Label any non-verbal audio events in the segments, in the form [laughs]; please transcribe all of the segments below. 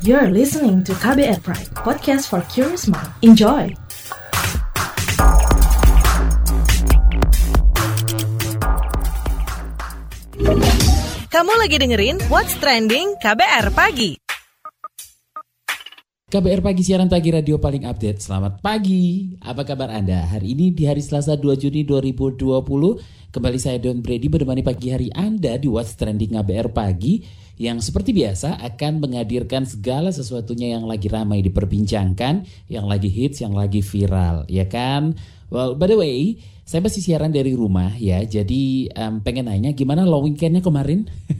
You're listening to KBR Pride, podcast for curious mind. Enjoy! Kamu lagi dengerin What's Trending KBR Pagi. KBR Pagi siaran pagi radio paling update. Selamat pagi. Apa kabar Anda? Hari ini di hari Selasa 2 Juni 2020, kembali saya Don Brady menemani pagi hari Anda di What's Trending KBR Pagi yang seperti biasa akan menghadirkan segala sesuatunya yang lagi ramai diperbincangkan, yang lagi hits, yang lagi viral, ya kan? Well, by the way, saya masih siaran dari rumah ya, jadi um, pengen nanya gimana long weekendnya kemarin? [laughs]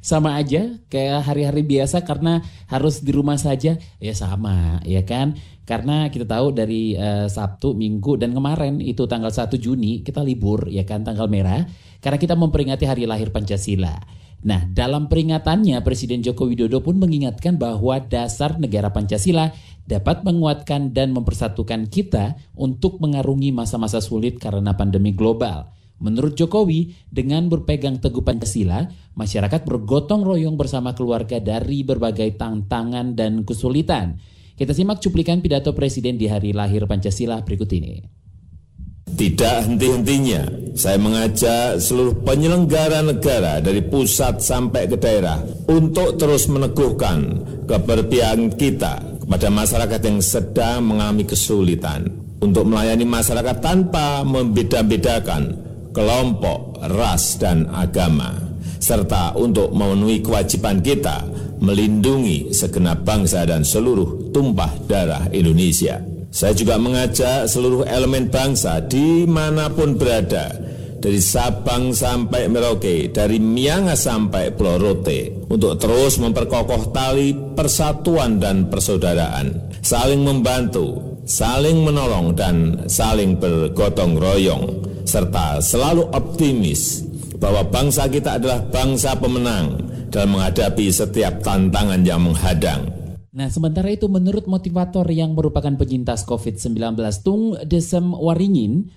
sama aja kayak hari-hari biasa karena harus di rumah saja ya sama ya kan karena kita tahu dari uh, Sabtu, Minggu dan kemarin itu tanggal 1 Juni kita libur ya kan tanggal merah karena kita memperingati hari lahir Pancasila. Nah, dalam peringatannya Presiden Joko Widodo pun mengingatkan bahwa dasar negara Pancasila dapat menguatkan dan mempersatukan kita untuk mengarungi masa-masa sulit karena pandemi global. Menurut Jokowi, dengan berpegang teguh Pancasila, masyarakat bergotong royong bersama keluarga dari berbagai tantangan dan kesulitan. Kita simak cuplikan pidato Presiden di hari lahir Pancasila berikut ini. Tidak henti-hentinya, saya mengajak seluruh penyelenggara negara dari pusat sampai ke daerah untuk terus meneguhkan keberpihakan kita kepada masyarakat yang sedang mengalami kesulitan untuk melayani masyarakat tanpa membeda-bedakan kelompok, ras, dan agama, serta untuk memenuhi kewajiban kita melindungi segenap bangsa dan seluruh tumpah darah Indonesia. Saya juga mengajak seluruh elemen bangsa di mana pun berada, dari Sabang sampai Merauke, dari Miangas sampai Pulau Rote, untuk terus memperkokoh tali persatuan dan persaudaraan, saling membantu, saling menolong, dan saling bergotong royong serta selalu optimis bahwa bangsa kita adalah bangsa pemenang dalam menghadapi setiap tantangan yang menghadang. Nah, sementara itu menurut motivator yang merupakan penyintas COVID-19 Tung Desem Waringin,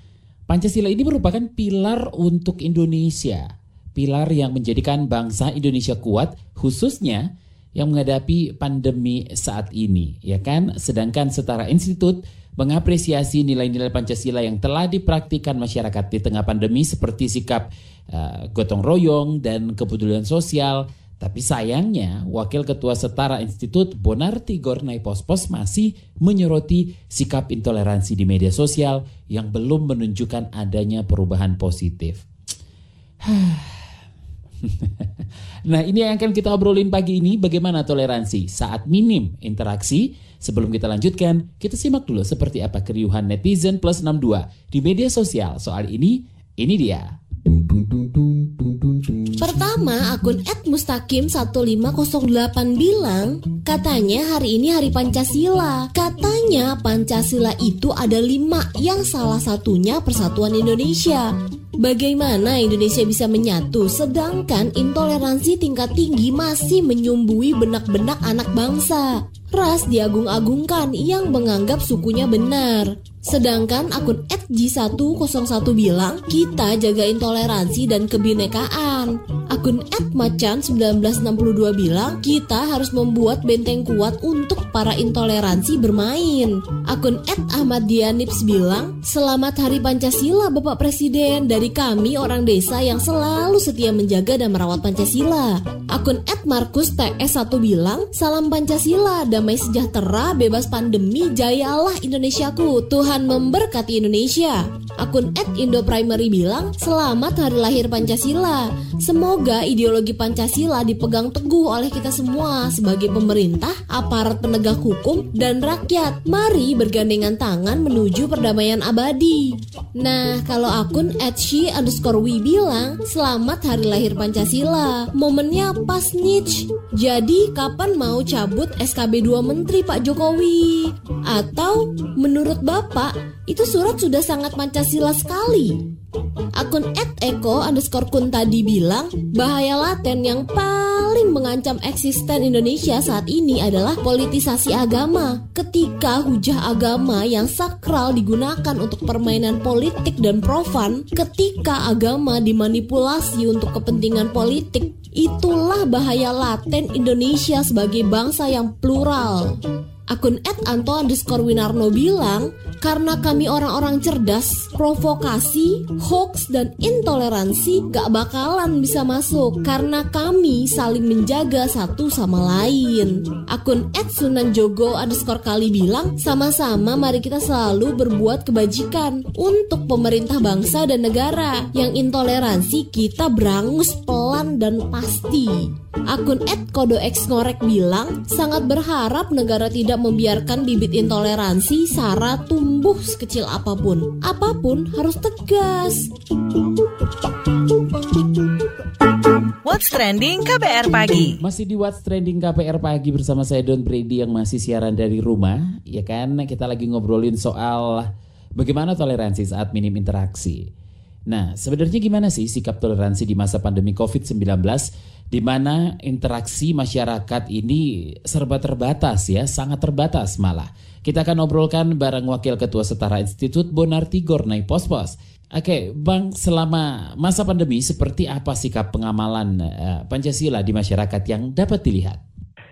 Pancasila ini merupakan pilar untuk Indonesia. Pilar yang menjadikan bangsa Indonesia kuat khususnya yang menghadapi pandemi saat ini, ya kan? Sedangkan setara institut mengapresiasi nilai-nilai Pancasila yang telah dipraktikkan masyarakat di tengah pandemi seperti sikap uh, gotong royong dan kepedulian sosial. Tapi sayangnya, Wakil Ketua Setara Institut Bonarti Gornai Pospos masih menyoroti sikap intoleransi di media sosial yang belum menunjukkan adanya perubahan positif. [sighs] [laughs] nah ini yang akan kita obrolin pagi ini bagaimana toleransi saat minim interaksi. Sebelum kita lanjutkan, kita simak dulu seperti apa keriuhan netizen plus 62 di media sosial soal ini. Ini dia. Pertama, akun @mustakim1508 bilang, katanya hari ini hari Pancasila. Katanya Pancasila itu ada lima, yang salah satunya Persatuan Indonesia. Bagaimana Indonesia bisa menyatu sedangkan intoleransi tingkat tinggi masih menyumbui benak-benak anak bangsa? Ras diagung-agungkan yang menganggap sukunya benar. Sedangkan akun @g101 bilang kita jaga intoleransi dan kebinekaan. Akun @macan1962 bilang kita harus membuat benteng kuat untuk para intoleransi bermain. Akun @ahmaddianips bilang selamat hari Pancasila Bapak Presiden dari kami orang desa yang selalu setia menjaga dan merawat Pancasila. Akun @markus_ts1 bilang salam Pancasila damai sejahtera bebas pandemi jayalah Indonesiaku Tuhan Tuhan memberkati Indonesia. Akun @indoprimary bilang, "Selamat hari lahir Pancasila. Semoga ideologi Pancasila dipegang teguh oleh kita semua sebagai pemerintah, aparat penegak hukum, dan rakyat. Mari bergandengan tangan menuju perdamaian abadi." Nah, kalau akun @she underscore bilang, "Selamat hari lahir Pancasila. Momennya pas niche. Jadi kapan mau cabut SKB 2 Menteri Pak Jokowi? Atau menurut Bapak Pak, itu surat sudah sangat Pancasila sekali. Akun @eko underscore kun tadi bilang bahaya laten yang paling mengancam eksisten Indonesia saat ini adalah politisasi agama. Ketika hujah agama yang sakral digunakan untuk permainan politik dan profan, ketika agama dimanipulasi untuk kepentingan politik, itulah bahaya laten Indonesia sebagai bangsa yang plural. Akun Anto underscore Winarno bilang, karena kami orang-orang cerdas, provokasi, hoax, dan intoleransi gak bakalan bisa masuk karena kami saling menjaga satu sama lain. Akun Ed Sunan Jogo underscore kali bilang, sama-sama mari kita selalu berbuat kebajikan untuk pemerintah bangsa dan negara. Yang intoleransi kita berangus pelan dan pasti. Akun Ed Kodo Ngorek bilang, sangat berharap negara tidak membiarkan bibit intoleransi Sarah tumbuh sekecil apa pun. Apa pun harus tegas. What's Trending KBR Pagi. Masih di What's Trending KPR pagi bersama saya Don Brady yang masih siaran dari rumah, ya kan? Kita lagi ngobrolin soal bagaimana toleransi saat minim interaksi. Nah, sebenarnya gimana sih sikap toleransi di masa pandemi COVID-19 di mana interaksi masyarakat ini serba terbatas ya, sangat terbatas malah. Kita akan obrolkan bareng Wakil Ketua Setara Institut Bonarti Gornai Pospos. Oke, Bang, selama masa pandemi seperti apa sikap pengamalan eh, Pancasila di masyarakat yang dapat dilihat?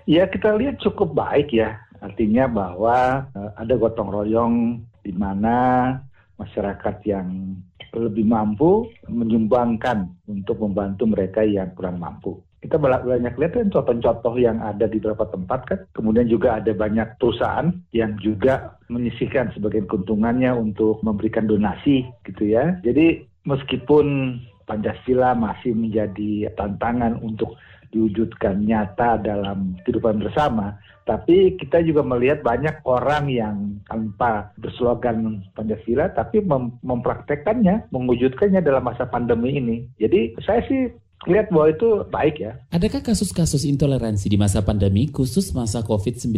Ya kita lihat cukup baik ya. Artinya bahwa eh, ada gotong royong di mana masyarakat yang lebih mampu menyumbangkan untuk membantu mereka yang kurang mampu. Kita banyak lihat kan contoh-contoh yang ada di beberapa tempat kan. Kemudian juga ada banyak perusahaan yang juga menyisihkan sebagian keuntungannya untuk memberikan donasi gitu ya. Jadi meskipun Pancasila masih menjadi tantangan untuk diwujudkan nyata dalam kehidupan bersama, tapi kita juga melihat banyak orang yang tanpa berslogan Pancasila, tapi mem- mempraktekkannya, mewujudkannya dalam masa pandemi ini. Jadi saya sih lihat bahwa itu baik ya. Adakah kasus-kasus intoleransi di masa pandemi khusus masa COVID-19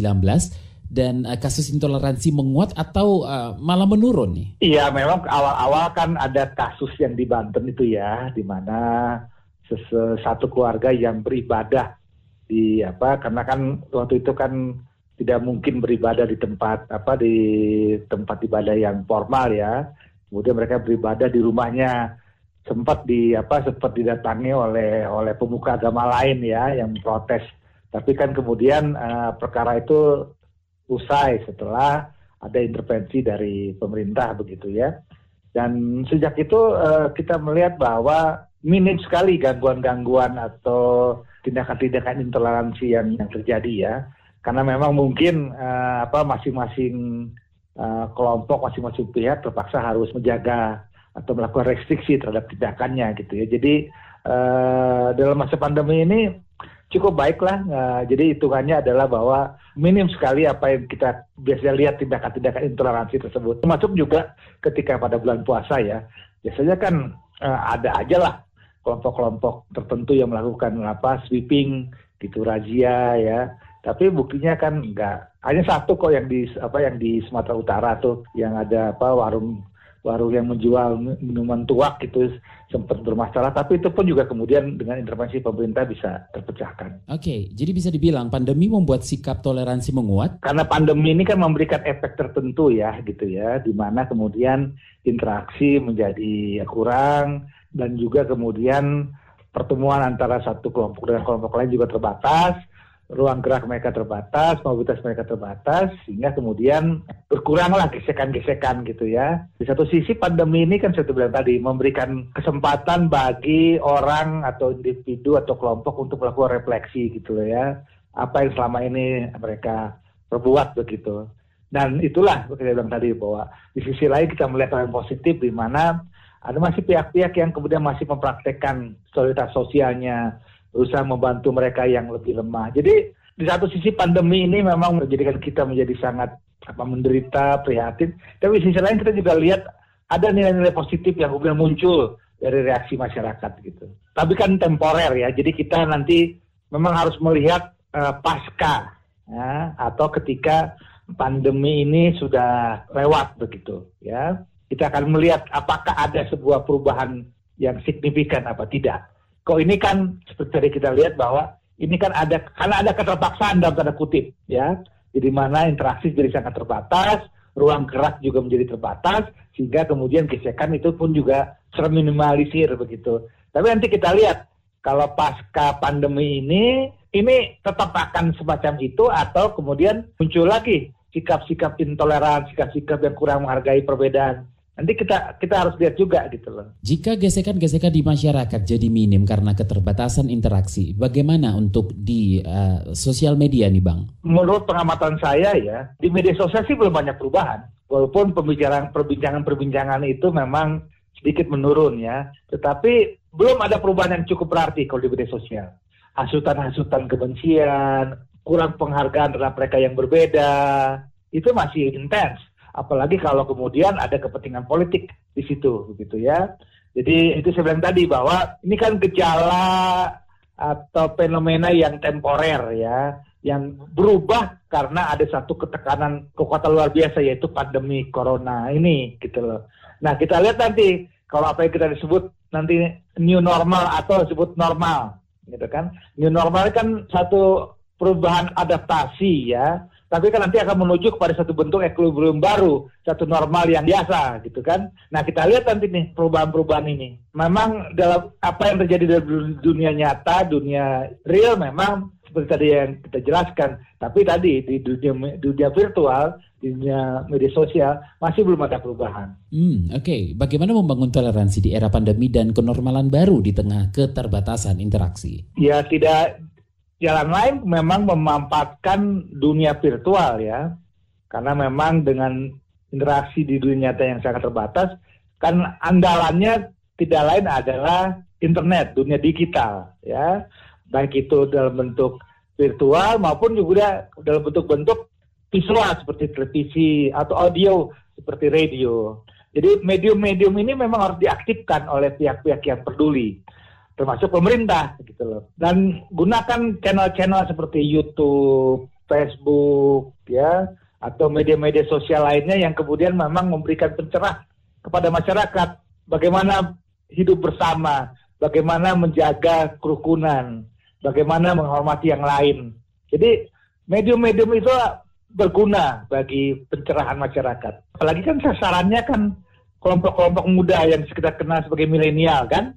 dan eh, kasus intoleransi menguat atau eh, malah menurun nih? Iya, memang awal-awal kan ada kasus yang di Banten itu ya, di mana satu keluarga yang beribadah di apa? Karena kan waktu itu kan tidak mungkin beribadah di tempat apa di tempat ibadah yang formal ya. Kemudian mereka beribadah di rumahnya sempat di apa sempat didatangi oleh oleh pemuka agama lain ya yang protes. Tapi kan kemudian eh, perkara itu usai setelah ada intervensi dari pemerintah begitu ya. Dan sejak itu eh, kita melihat bahwa minim sekali gangguan-gangguan atau tindakan-tindakan intoleransi yang, yang terjadi ya. Karena memang mungkin eh, apa masing-masing eh, kelompok, masing-masing pihak terpaksa harus menjaga atau melakukan restriksi terhadap tindakannya gitu ya. Jadi eh, dalam masa pandemi ini cukup baik lah. Eh, jadi hitungannya adalah bahwa minim sekali apa yang kita biasanya lihat tindakan-tindakan intoleransi tersebut. Termasuk juga ketika pada bulan puasa ya. Biasanya kan eh, ada aja lah kelompok-kelompok tertentu yang melakukan apa sweeping gitu razia ya. Tapi buktinya kan enggak. Hanya satu kok yang di apa yang di Sumatera Utara tuh yang ada apa warung warung yang menjual minuman tuak itu sempat bermasalah tapi itu pun juga kemudian dengan intervensi pemerintah bisa terpecahkan. Oke, jadi bisa dibilang pandemi membuat sikap toleransi menguat. Karena pandemi ini kan memberikan efek tertentu ya gitu ya di mana kemudian interaksi menjadi kurang dan juga kemudian pertemuan antara satu kelompok dengan kelompok lain juga terbatas ruang gerak mereka terbatas, mobilitas mereka terbatas, sehingga kemudian berkuranglah gesekan-gesekan gitu ya. Di satu sisi pandemi ini kan saya bilang tadi memberikan kesempatan bagi orang atau individu atau kelompok untuk melakukan refleksi gitu loh ya. Apa yang selama ini mereka perbuat begitu. Dan itulah saya bilang tadi bahwa di sisi lain kita melihat hal yang positif di mana ada masih pihak-pihak yang kemudian masih mempraktekkan solidaritas sosialnya, berusaha membantu mereka yang lebih lemah. Jadi di satu sisi pandemi ini memang menjadikan kita menjadi sangat apa menderita, prihatin. Tapi di sisi lain kita juga lihat ada nilai-nilai positif yang kemudian muncul dari reaksi masyarakat gitu. Tapi kan temporer ya. Jadi kita nanti memang harus melihat uh, pasca ya, atau ketika pandemi ini sudah lewat begitu ya. Kita akan melihat apakah ada sebuah perubahan yang signifikan apa tidak kok ini kan seperti tadi kita lihat bahwa ini kan ada karena ada keterpaksaan dalam tanda kutip ya. Jadi mana interaksi jadi sangat terbatas, ruang gerak juga menjadi terbatas, sehingga kemudian gesekan itu pun juga terminimalisir begitu. Tapi nanti kita lihat kalau pasca pandemi ini, ini tetap akan semacam itu atau kemudian muncul lagi sikap-sikap intoleran, sikap-sikap yang kurang menghargai perbedaan nanti kita kita harus lihat juga gitu loh. Jika gesekan-gesekan di masyarakat jadi minim karena keterbatasan interaksi, bagaimana untuk di uh, sosial media nih bang? Menurut pengamatan saya ya, di media sosial sih belum banyak perubahan. Walaupun pembicaraan perbincangan-perbincangan itu memang sedikit menurun ya, tetapi belum ada perubahan yang cukup berarti kalau di media sosial. Hasutan-hasutan kebencian, kurang penghargaan terhadap mereka yang berbeda, itu masih intens apalagi kalau kemudian ada kepentingan politik di situ begitu ya. Jadi itu saya bilang tadi bahwa ini kan gejala atau fenomena yang temporer ya, yang berubah karena ada satu ketekanan kekuatan luar biasa yaitu pandemi corona ini gitu loh. Nah kita lihat nanti kalau apa yang kita disebut nanti new normal atau disebut normal gitu kan. New normal kan satu perubahan adaptasi ya tapi kan nanti akan menuju kepada satu bentuk equilibrium baru, satu normal yang biasa gitu kan. Nah kita lihat nanti nih perubahan-perubahan ini. Memang dalam apa yang terjadi dalam dunia nyata, dunia real memang seperti tadi yang kita jelaskan. Tapi tadi di dunia dunia virtual, di dunia media sosial masih belum ada perubahan. Hmm, Oke, okay. bagaimana membangun toleransi di era pandemi dan kenormalan baru di tengah keterbatasan interaksi? Ya tidak jalan lain memang memanfaatkan dunia virtual ya. Karena memang dengan interaksi di dunia nyata yang sangat terbatas, kan andalannya tidak lain adalah internet, dunia digital ya. Baik itu dalam bentuk virtual maupun juga dalam bentuk-bentuk visual seperti televisi atau audio seperti radio. Jadi medium-medium ini memang harus diaktifkan oleh pihak-pihak yang peduli termasuk pemerintah gitu loh. Dan gunakan channel-channel seperti YouTube, Facebook, ya, atau media-media sosial lainnya yang kemudian memang memberikan pencerah kepada masyarakat bagaimana hidup bersama, bagaimana menjaga kerukunan, bagaimana menghormati yang lain. Jadi medium-medium itu berguna bagi pencerahan masyarakat. Apalagi kan sasarannya kan kelompok-kelompok muda yang kita kenal sebagai milenial kan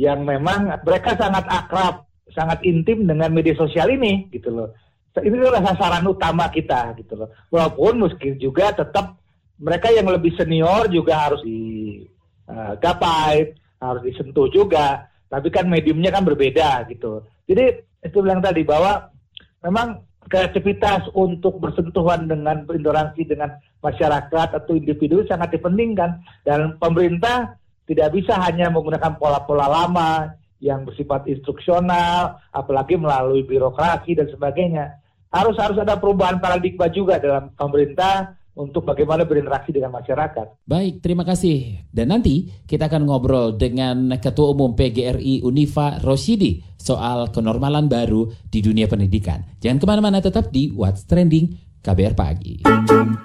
yang memang mereka sangat akrab, sangat intim dengan media sosial ini gitu loh. Ini adalah sasaran utama kita gitu loh. Walaupun mungkin juga tetap mereka yang lebih senior juga harus digapai, uh, harus disentuh juga. Tapi kan mediumnya kan berbeda gitu. Jadi itu bilang tadi bahwa memang kreativitas untuk bersentuhan dengan berinteraksi dengan masyarakat atau individu sangat dipentingkan dan pemerintah tidak bisa hanya menggunakan pola-pola lama yang bersifat instruksional, apalagi melalui birokrasi dan sebagainya. Harus harus ada perubahan paradigma juga dalam pemerintah untuk bagaimana berinteraksi dengan masyarakat. Baik, terima kasih. Dan nanti kita akan ngobrol dengan Ketua Umum PGRI Unifa Roshidi soal kenormalan baru di dunia pendidikan. Jangan ke mana-mana, tetap di What's Trending KBR Pagi.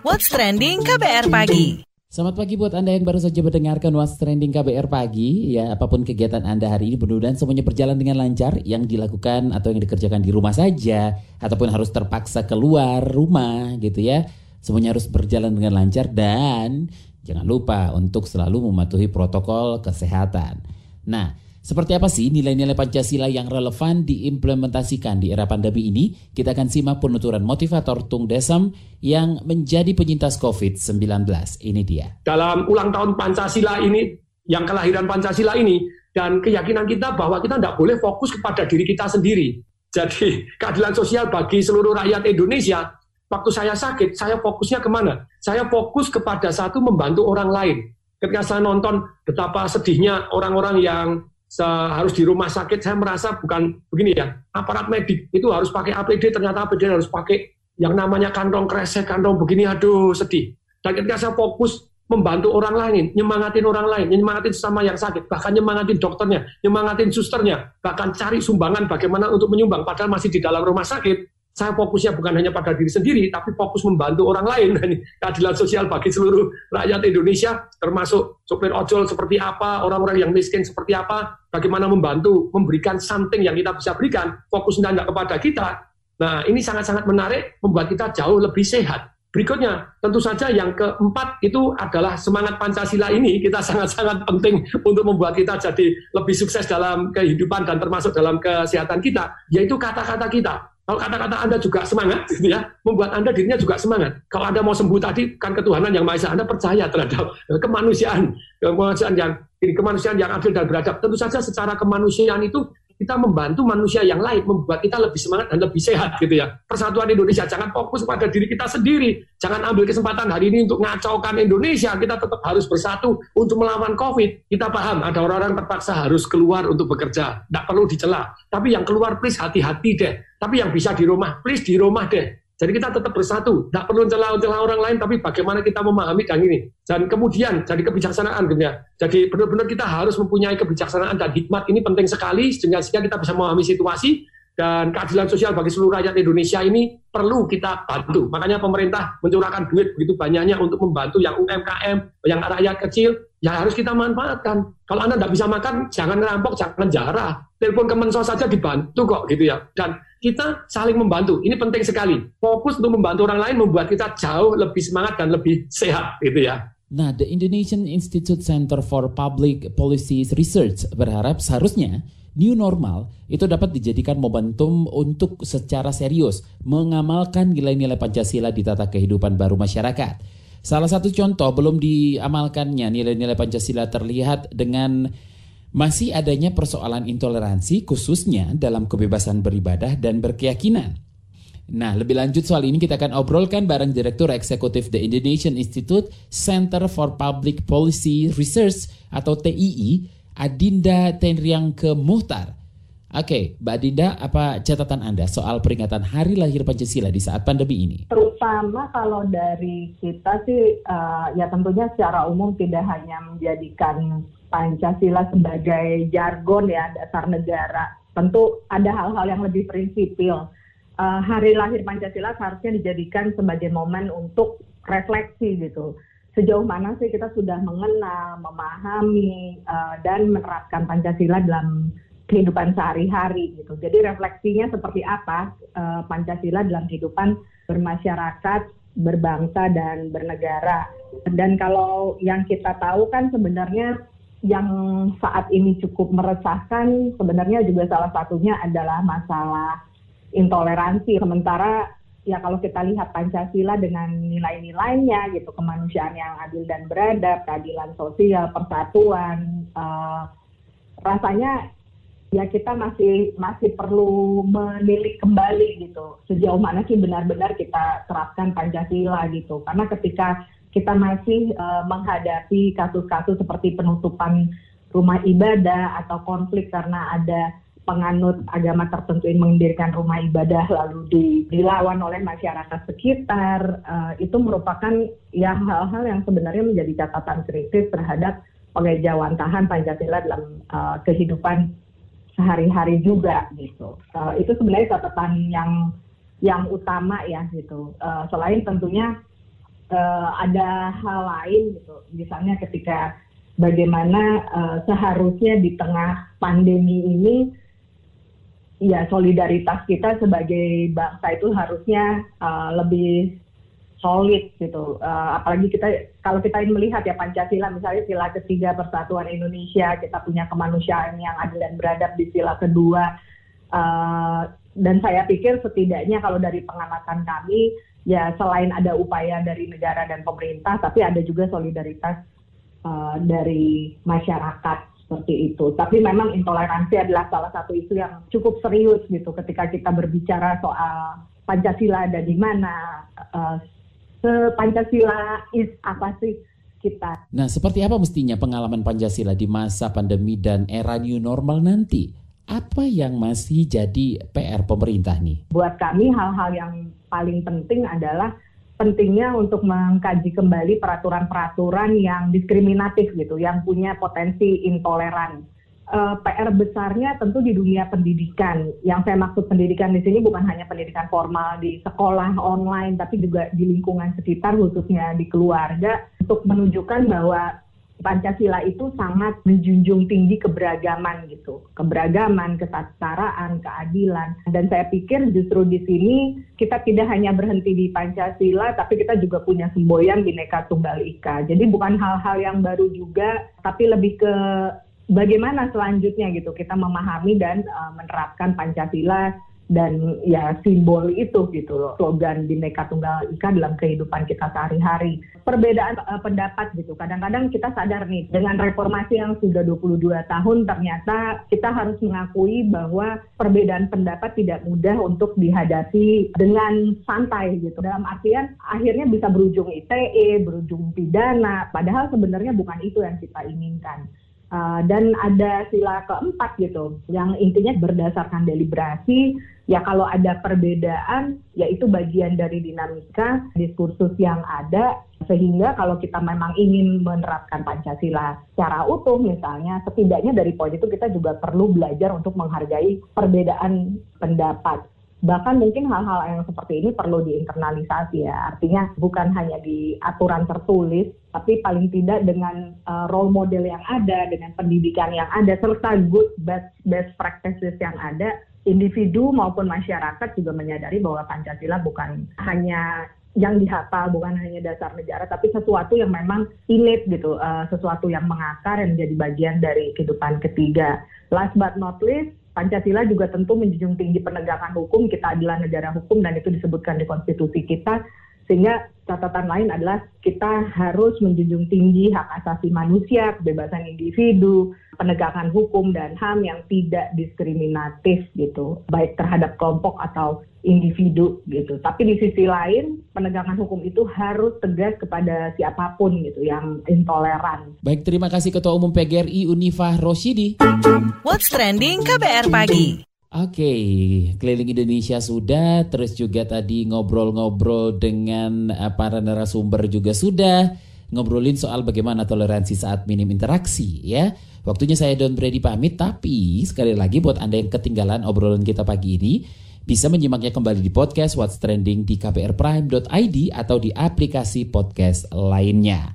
What's Trending KBR Pagi. Selamat pagi buat Anda yang baru saja mendengarkan What's Trending KBR Pagi. Ya, apa pun kegiatan Anda hari ini mudah-mudahan semuanya berjalan dengan lancar yang dilakukan atau yang dikerjakan di rumah saja ataupun harus terpaksa keluar rumah gitu ya. Semuanya harus berjalan dengan lancar dan jangan lupa untuk selalu mematuhi protokol kesehatan. Nah, seperti apa sih nilai-nilai Pancasila yang relevan diimplementasikan di era pandemi ini? Kita akan simak penuturan motivator Tung Desem yang menjadi penyintas COVID-19. Ini dia. Dalam ulang tahun Pancasila ini, yang kelahiran Pancasila ini, dan keyakinan kita bahwa kita tidak boleh fokus kepada diri kita sendiri. Jadi [laughs] keadilan sosial bagi seluruh rakyat Indonesia, waktu saya sakit, saya fokusnya ke mana? Saya fokus kepada satu membantu orang lain. Ketika saya nonton betapa sedihnya orang-orang yang harus di rumah sakit, saya merasa bukan begini ya, aparat medik itu harus pakai APD, ternyata APD harus pakai yang namanya kantong kresek, kantong begini, aduh sedih. Dan ketika saya fokus membantu orang lain, nyemangatin orang lain, nyemangatin sesama yang sakit, bahkan nyemangatin dokternya, nyemangatin susternya, bahkan cari sumbangan bagaimana untuk menyumbang, padahal masih di dalam rumah sakit, saya fokusnya bukan hanya pada diri sendiri, tapi fokus membantu orang lain. [laughs] Keadilan sosial bagi seluruh rakyat Indonesia, termasuk sopir ojol seperti apa, orang-orang yang miskin seperti apa, bagaimana membantu memberikan something yang kita bisa berikan, fokusnya tidak kepada kita. Nah, ini sangat-sangat menarik, membuat kita jauh lebih sehat. Berikutnya, tentu saja yang keempat itu adalah semangat Pancasila ini kita [laughs] sangat-sangat penting untuk membuat kita jadi lebih sukses dalam kehidupan dan termasuk dalam kesehatan kita, yaitu kata-kata kita. Kalau kata-kata Anda juga semangat, gitu ya, membuat Anda dirinya juga semangat. Kalau Anda mau sembuh tadi, kan ketuhanan yang Maha Esa, Anda percaya terhadap kemanusiaan, kemanusiaan yang kemanusiaan yang adil dan beradab. Tentu saja secara kemanusiaan itu kita membantu manusia yang lain, membuat kita lebih semangat dan lebih sehat gitu ya. Persatuan Indonesia, jangan fokus pada diri kita sendiri. Jangan ambil kesempatan hari ini untuk ngacaukan Indonesia. Kita tetap harus bersatu untuk melawan COVID. Kita paham, ada orang-orang terpaksa harus keluar untuk bekerja. Tidak perlu dicela. Tapi yang keluar please hati-hati deh. Tapi yang bisa di rumah, please di rumah deh. Jadi kita tetap bersatu, tidak perlu celah-celah orang lain, tapi bagaimana kita memahami dan ini. Dan kemudian jadi kebijaksanaan, gitu ya. Jadi benar-benar kita harus mempunyai kebijaksanaan dan hikmat ini penting sekali sehingga kita bisa memahami situasi dan keadilan sosial bagi seluruh rakyat Indonesia ini perlu kita bantu. Makanya pemerintah mencurahkan duit begitu banyaknya untuk membantu yang UMKM, yang rakyat kecil, ya harus kita manfaatkan. Kalau Anda tidak bisa makan, jangan ngerampok, jangan jarah. Telepon Kemensos saja dibantu kok gitu ya. Dan kita saling membantu. Ini penting sekali. Fokus untuk membantu orang lain membuat kita jauh lebih semangat dan lebih sehat gitu ya. Nah, The Indonesian Institute Center for Public Policy Research berharap seharusnya new normal itu dapat dijadikan momentum untuk secara serius mengamalkan nilai-nilai Pancasila di tata kehidupan baru masyarakat. Salah satu contoh belum diamalkannya nilai-nilai Pancasila terlihat dengan masih adanya persoalan intoleransi khususnya dalam kebebasan beribadah dan berkeyakinan. Nah, lebih lanjut soal ini kita akan obrolkan bareng Direktur Eksekutif The Indonesian Institute Center for Public Policy Research atau TII Adinda Tenriang ke Muhtar. Oke, Mbak Adinda, apa catatan Anda soal peringatan Hari Lahir Pancasila di saat pandemi ini? Terutama kalau dari kita sih, uh, ya tentunya secara umum tidak hanya menjadikan Pancasila sebagai jargon ya dasar negara. Tentu ada hal-hal yang lebih prinsipil. Uh, Hari Lahir Pancasila seharusnya dijadikan sebagai momen untuk refleksi gitu sejauh mana sih kita sudah mengenal, memahami, uh, dan menerapkan Pancasila dalam kehidupan sehari-hari gitu. Jadi refleksinya seperti apa uh, Pancasila dalam kehidupan bermasyarakat, berbangsa dan bernegara. Dan kalau yang kita tahu kan sebenarnya yang saat ini cukup meresahkan sebenarnya juga salah satunya adalah masalah intoleransi. Sementara ya kalau kita lihat Pancasila dengan nilai-nilainya gitu kemanusiaan yang adil dan beradab, keadilan sosial, persatuan, uh, rasanya ya kita masih masih perlu menilik kembali gitu. Sejauh mana sih benar-benar kita terapkan Pancasila gitu. Karena ketika kita masih uh, menghadapi kasus-kasus seperti penutupan rumah ibadah atau konflik karena ada penganut agama tertentu yang mendirikan rumah ibadah lalu dilawan oleh masyarakat sekitar uh, itu merupakan ya hal-hal yang sebenarnya menjadi catatan kritis terhadap pengejawantahan Pancasila dalam uh, kehidupan sehari-hari juga gitu. Uh, itu sebenarnya catatan yang yang utama ya gitu. Uh, selain tentunya uh, ada hal lain gitu, misalnya ketika bagaimana uh, seharusnya di tengah pandemi ini ya solidaritas kita sebagai bangsa itu harusnya uh, lebih solid gitu. Uh, apalagi kita kalau kita melihat ya Pancasila misalnya sila ketiga Persatuan Indonesia, kita punya kemanusiaan yang adil dan beradab di sila kedua. Uh, dan saya pikir setidaknya kalau dari pengamatan kami ya selain ada upaya dari negara dan pemerintah, tapi ada juga solidaritas uh, dari masyarakat seperti itu. Tapi memang intoleransi adalah salah satu isu yang cukup serius gitu ketika kita berbicara soal Pancasila ada di mana, uh, Pancasila is apa sih kita. Nah, seperti apa mestinya pengalaman Pancasila di masa pandemi dan era new normal nanti? Apa yang masih jadi PR pemerintah nih? Buat kami hal-hal yang paling penting adalah pentingnya untuk mengkaji kembali peraturan-peraturan yang diskriminatif gitu, yang punya potensi intoleran. Uh, eh, PR besarnya tentu di dunia pendidikan. Yang saya maksud pendidikan di sini bukan hanya pendidikan formal di sekolah online, tapi juga di lingkungan sekitar, khususnya di keluarga, untuk menunjukkan bahwa Pancasila itu sangat menjunjung tinggi keberagaman gitu, keberagaman, kesetaraan, keadilan. Dan saya pikir justru di sini kita tidak hanya berhenti di Pancasila, tapi kita juga punya semboyan Bhinneka Tunggal Ika. Jadi bukan hal-hal yang baru juga, tapi lebih ke bagaimana selanjutnya gitu kita memahami dan uh, menerapkan Pancasila dan ya simbol itu gitu loh slogan Bhinneka Tunggal Ika dalam kehidupan kita sehari-hari. Perbedaan uh, pendapat gitu. Kadang-kadang kita sadar nih dengan reformasi yang sudah 22 tahun ternyata kita harus mengakui bahwa perbedaan pendapat tidak mudah untuk dihadapi dengan santai gitu. Dalam artian akhirnya bisa berujung ITE berujung pidana. Padahal sebenarnya bukan itu yang kita inginkan Uh, dan ada sila keempat gitu, yang intinya berdasarkan deliberasi ya kalau ada perbedaan ya itu bagian dari dinamika diskursus yang ada sehingga kalau kita memang ingin menerapkan Pancasila secara utuh misalnya setidaknya dari poin itu kita juga perlu belajar untuk menghargai perbedaan pendapat bahkan mungkin hal-hal yang seperti ini perlu diinternalisasi ya. Artinya bukan hanya di aturan tertulis tapi paling tidak dengan uh, role model yang ada dengan pendidikan yang ada serta good best best practices yang ada individu maupun masyarakat juga menyadari bahwa Pancasila bukan hanya yang dihafal bukan hanya dasar negara tapi sesuatu yang memang innate gitu uh, sesuatu yang mengakar yang menjadi bagian dari kehidupan ketiga. Last but not least Pancasila juga tentu menjunjung tinggi penegakan hukum kita adalah negara hukum dan itu disebutkan di konstitusi kita sehingga catatan lain adalah kita harus menjunjung tinggi hak asasi manusia, kebebasan individu, penegakan hukum dan HAM yang tidak diskriminatif gitu, baik terhadap kelompok atau individu gitu. Tapi di sisi lain, penegakan hukum itu harus tegas kepada siapa pun gitu yang intoleran. Baik, terima kasih Ketua Umum PGRI Unifah Roshidi. What's trending KBR pagi? Oke, okay, keliling Indonesia sudah, terus juga tadi ngobrol-ngobrol dengan eh, para narasumber juga sudah ngobrolin soal bagaimana toleransi saat minim interaksi ya. Waktunya saya Don Brady pamit, tapi sekali lagi buat Anda yang ketinggalan obrolan kita pagi ini, bisa menyimaknya kembali di podcast What's Trending di kbrprime.id atau di aplikasi podcast lainnya.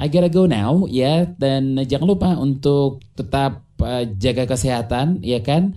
I gotta go now ya, dan jangan lupa untuk tetap uh, jaga kesehatan ya kan